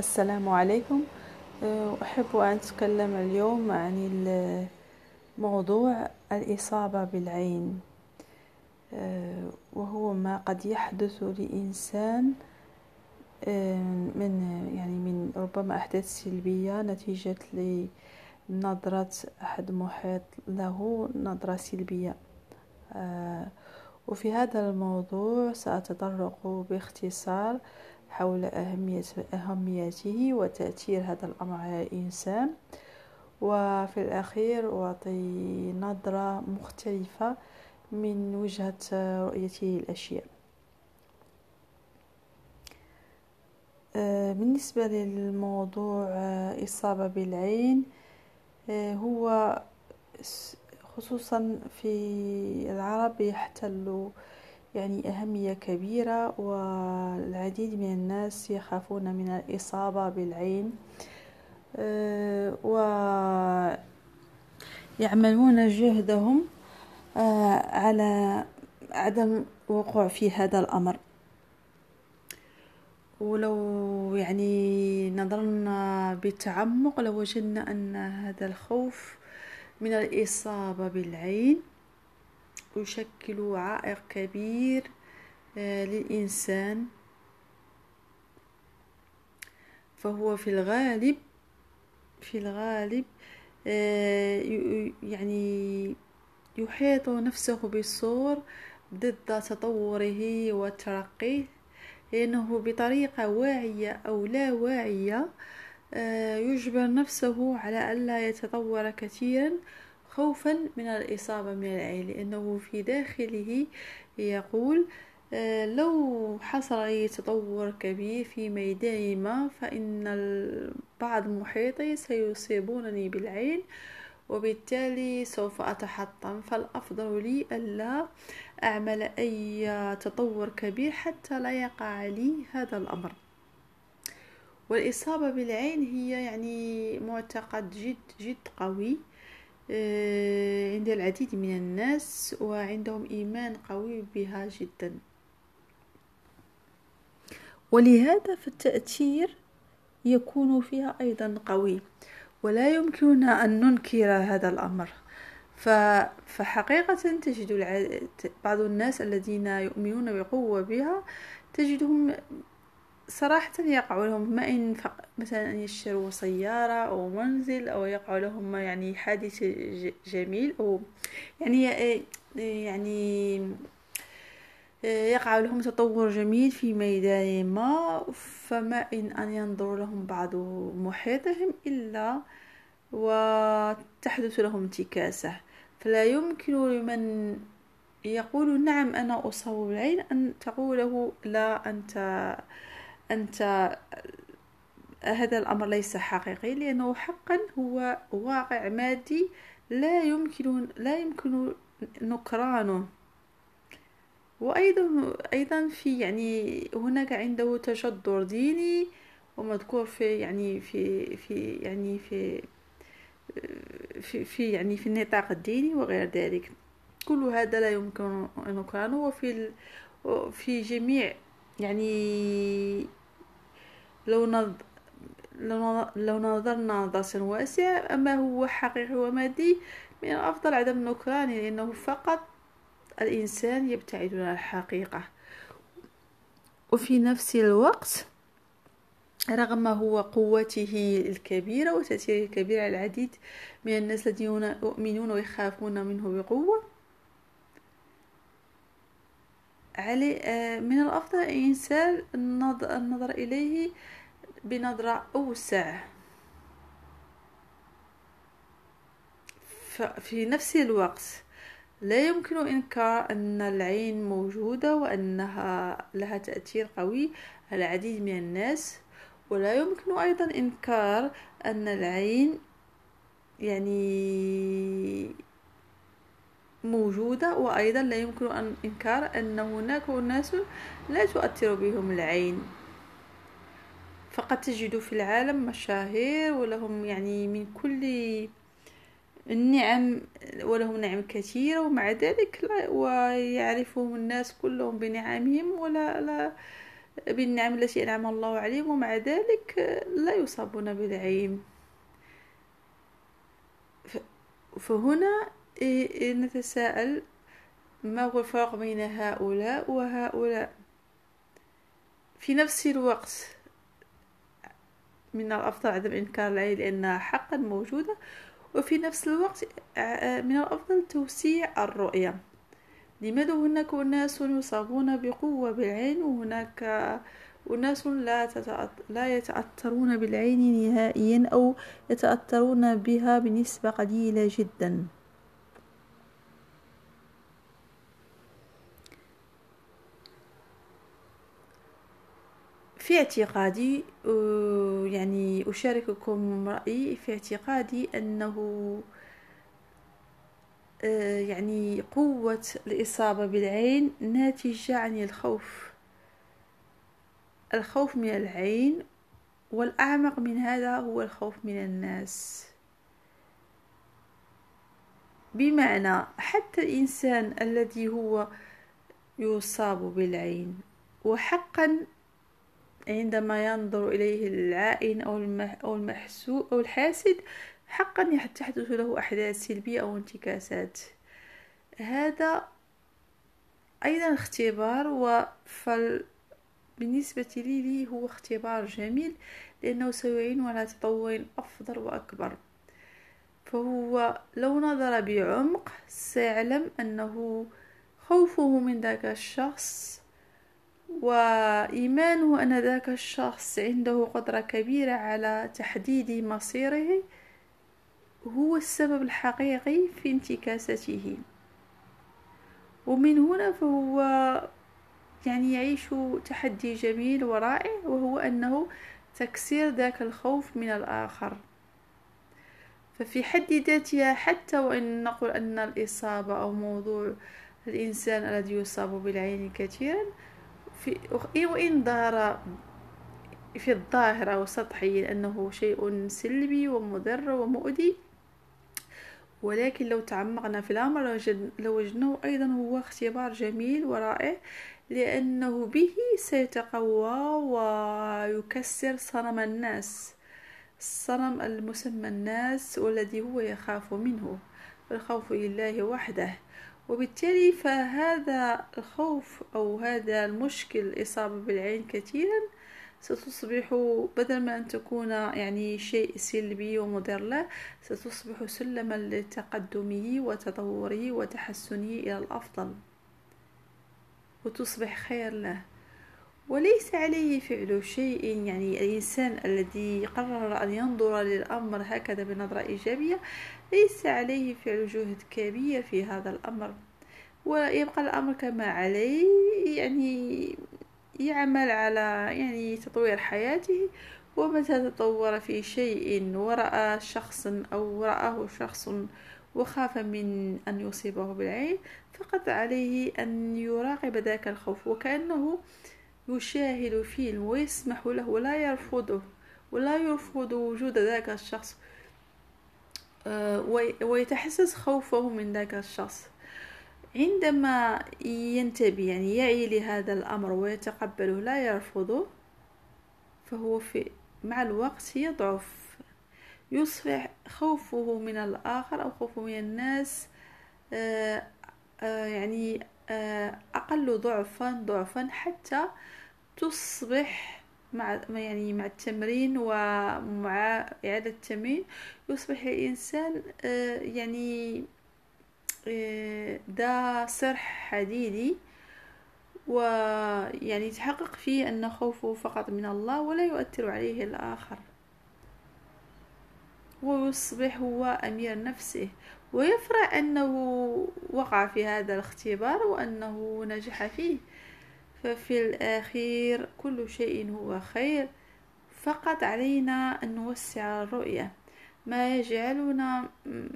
السلام عليكم. أحب أن أتكلم اليوم عن موضوع الإصابة بالعين. وهو ما قد يحدث لإنسان من يعني من ربما أحداث سلبية نتيجة لنظرة أحد محيط له نظرة سلبية. وفي هذا الموضوع سأتطرق باختصار. حول أهمية أهميته وتأثير هذا الأمر على الإنسان. وفي الأخير أعطي نظرة مختلفة من وجهة رؤيته للأشياء. آه، بالنسبة للموضوع آه، إصابة بالعين آه، هو خصوصا في العرب يحتل يعني أهمية كبيرة والعديد من الناس يخافون من الإصابة بالعين آه، ويعملون جهدهم آه، على عدم وقوع في هذا الأمر. ولو يعني نظرنا بتعمق لوجدنا أن هذا الخوف من الإصابة بالعين يشكل عائق كبير آه، للإنسان. فهو في الغالب في الغالب آه، يعني يحيط نفسه بالصور ضد تطوره وترقيه لأنه بطريقة واعية أو لا واعية آه، يجبر نفسه على ألا يتطور كثيرا خوفا من الإصابة من العين لأنه في داخله يقول آه، لو حصل لي تطور كبير في ميدان ما فإن بعض محيطي سيصيبونني بالعين وبالتالي سوف أتحطم. فالأفضل لي ألا أعمل أي تطور كبير حتى لا يقع لي هذا الأمر. والإصابة بالعين هي يعني معتقد جد جد قوي. عند العديد من الناس وعندهم إيمان قوي بها جدا. ولهذا فالتأثير يكون فيها أيضا قوي ولا يمكننا أن ننكر هذا الأمر. فحقيقة تجد بعض الناس الذين يؤمنون بقوة بها تجدهم صراحة يقع لهم ما إن مثلا أن يشتروا سيارة أو منزل أو يقع لهم يعني حادث جميل أو يعني يعني يقع لهم تطور جميل في ميدان ما فما إن أن ينظر لهم بعض محيطهم إلا وتحدث لهم انتكاسة. فلا يمكن لمن يقول نعم أنا أصاب بالعين أن تقوله لا أنت أنت هذا الأمر ليس حقيقي لأنه حقا هو واقع مادي لا يمكن لا يمكن نكرانه. وأيضا أيضا في يعني هناك عنده تجذر ديني ومذكور في يعني في في يعني في في, في يعني في النطاق الديني وغير ذلك. كل هذا لا يمكن نكرانه وفي في جميع يعني لو نظ... لو نظرنا نظرة واسعة أما هو حقيقي ومادي من الأفضل عدم نكرانه لأنه فقط الإنسان يبتعد عن الحقيقة. وفي نفس الوقت رغم هو قوته الكبيرة وتأثيره الكبير على العديد من الناس الذين يؤمنون ويخافون منه بقوة علي آه، من الأفضل الإنسان النظر إليه بنظرة أوسع. في نفس الوقت لا يمكن إنكار أن العين موجودة وأنها لها تأثير قوي على العديد من الناس ولا يمكن أيضا إنكار أن العين يعني موجودة وأيضا لا يمكن أن إنكار أن هناك أناس لا تؤثر بهم العين. فقد تجد في العالم مشاهير ولهم يعني من كل النعم ولهم نعم كثيرة ومع ذلك لا ويعرفهم الناس كلهم بنعمهم ولا لا بالنعم التي أنعم الله عليهم ومع ذلك لا يصابون بالعين. فهنا نتساءل ما هو الفرق بين هؤلاء وهؤلاء؟ في نفس الوقت من الأفضل عدم إنكار العين لأنها حقا موجودة وفي نفس الوقت من الأفضل توسيع الرؤية. لماذا هناك أناس يصابون بقوة بالعين وهناك أناس لا, لا يتأثرون بالعين نهائيا أو يتأثرون بها بنسبة قليلة جدا؟ في اعتقادي يعني أشارككم رأيي في اعتقادي أنه آه، يعني قوة الإصابة بالعين ناتجة عن الخوف. الخوف من العين والأعمق من هذا هو الخوف من الناس. بمعنى حتى الإنسان الذي هو يصاب بالعين وحقا عندما ينظر إليه العائن أو المحسوب أو الحاسد حقا تحدث له أحداث سلبية أو انتكاسات. هذا أيضا اختبار وفل بالنسبة لي, لي هو اختبار جميل لأنه سيعين على تطور أفضل وأكبر. فهو لو نظر بعمق سيعلم أنه خوفه من ذاك الشخص وإيمانه أن ذاك الشخص عنده قدرة كبيرة على تحديد مصيره هو السبب الحقيقي في انتكاسته. ومن هنا فهو يعني يعيش تحدي جميل ورائع وهو أنه تكسير ذاك الخوف من الآخر. ففي حد ذاتها حتى وإن نقول أن الإصابة أو موضوع الإنسان الذي يصاب بالعين كثيرا في وإن ظهر في الظاهر أو سطحي أنه شيء سلبي ومضر ومؤذي؟ ولكن لو تعمقنا في الأمر لوجدناه أيضا هو اختبار جميل ورائع لأنه به سيتقوى ويكسر صنم الناس الصنم المسمى الناس والذي هو يخاف منه الخوف لله وحده. وبالتالي فهذا الخوف أو هذا المشكل الإصابة بالعين كثيرا ستصبح بدل ما أن تكون يعني شيء سلبي ومضر له ستصبح سلما لتقدمه وتطوره وتحسنه إلى الأفضل وتصبح خير له. وليس عليه فعل شيء يعني الإنسان الذي قرر أن ينظر للأمر هكذا بنظرة إيجابية ليس عليه فعل جهد كبير في هذا الأمر. ويبقى الأمر كما عليه يعني يعمل على يعني تطوير حياته. ومتى تطور في شيء ورأى شخص أو رآه شخص وخاف من أن يصيبه بالعين فقط عليه أن يراقب ذاك الخوف. وكأنه يشاهد فيلم ويسمح له ولا يرفضه ولا يرفض وجود ذاك الشخص آه، ويتحسس خوفه من ذاك الشخص. عندما ينتبه يعني يعي لهذا الأمر ويتقبله لا يرفضه فهو في مع الوقت يضعف يصبح خوفه من الآخر أو خوفه من الناس آه، آه، يعني أقل ضعفا ضعفا حتى تصبح مع يعني مع التمرين ومع إعادة التمرين يصبح الإنسان يعني ذا صرح حديدي ويعني يتحقق فيه أن خوفه فقط من الله ولا يؤثر عليه الآخر. ويصبح هو أمير نفسه. ويفرح أنه وقع في هذا الاختبار وأنه نجح فيه. ففي الأخير كل شيء هو خير. فقط علينا أن نوسع الرؤية. ما يجعلنا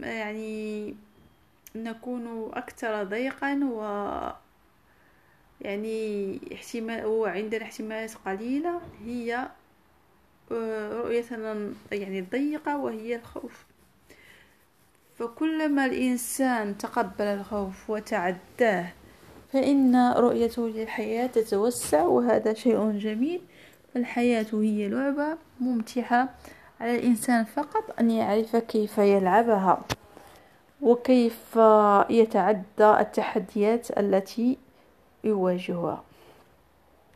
يعني نكون أكثر ضيقا و يعني احتمال وعندنا احتمالات قليلة هي رؤيتنا يعني ضيقة وهي الخوف. فكلما الإنسان تقبل الخوف وتعداه فإن رؤيته للحياة تتوسع وهذا شيء جميل. فالحياة هي لعبة ممتعة على الإنسان فقط أن يعرف كيف يلعبها وكيف يتعدى التحديات التي يواجهها.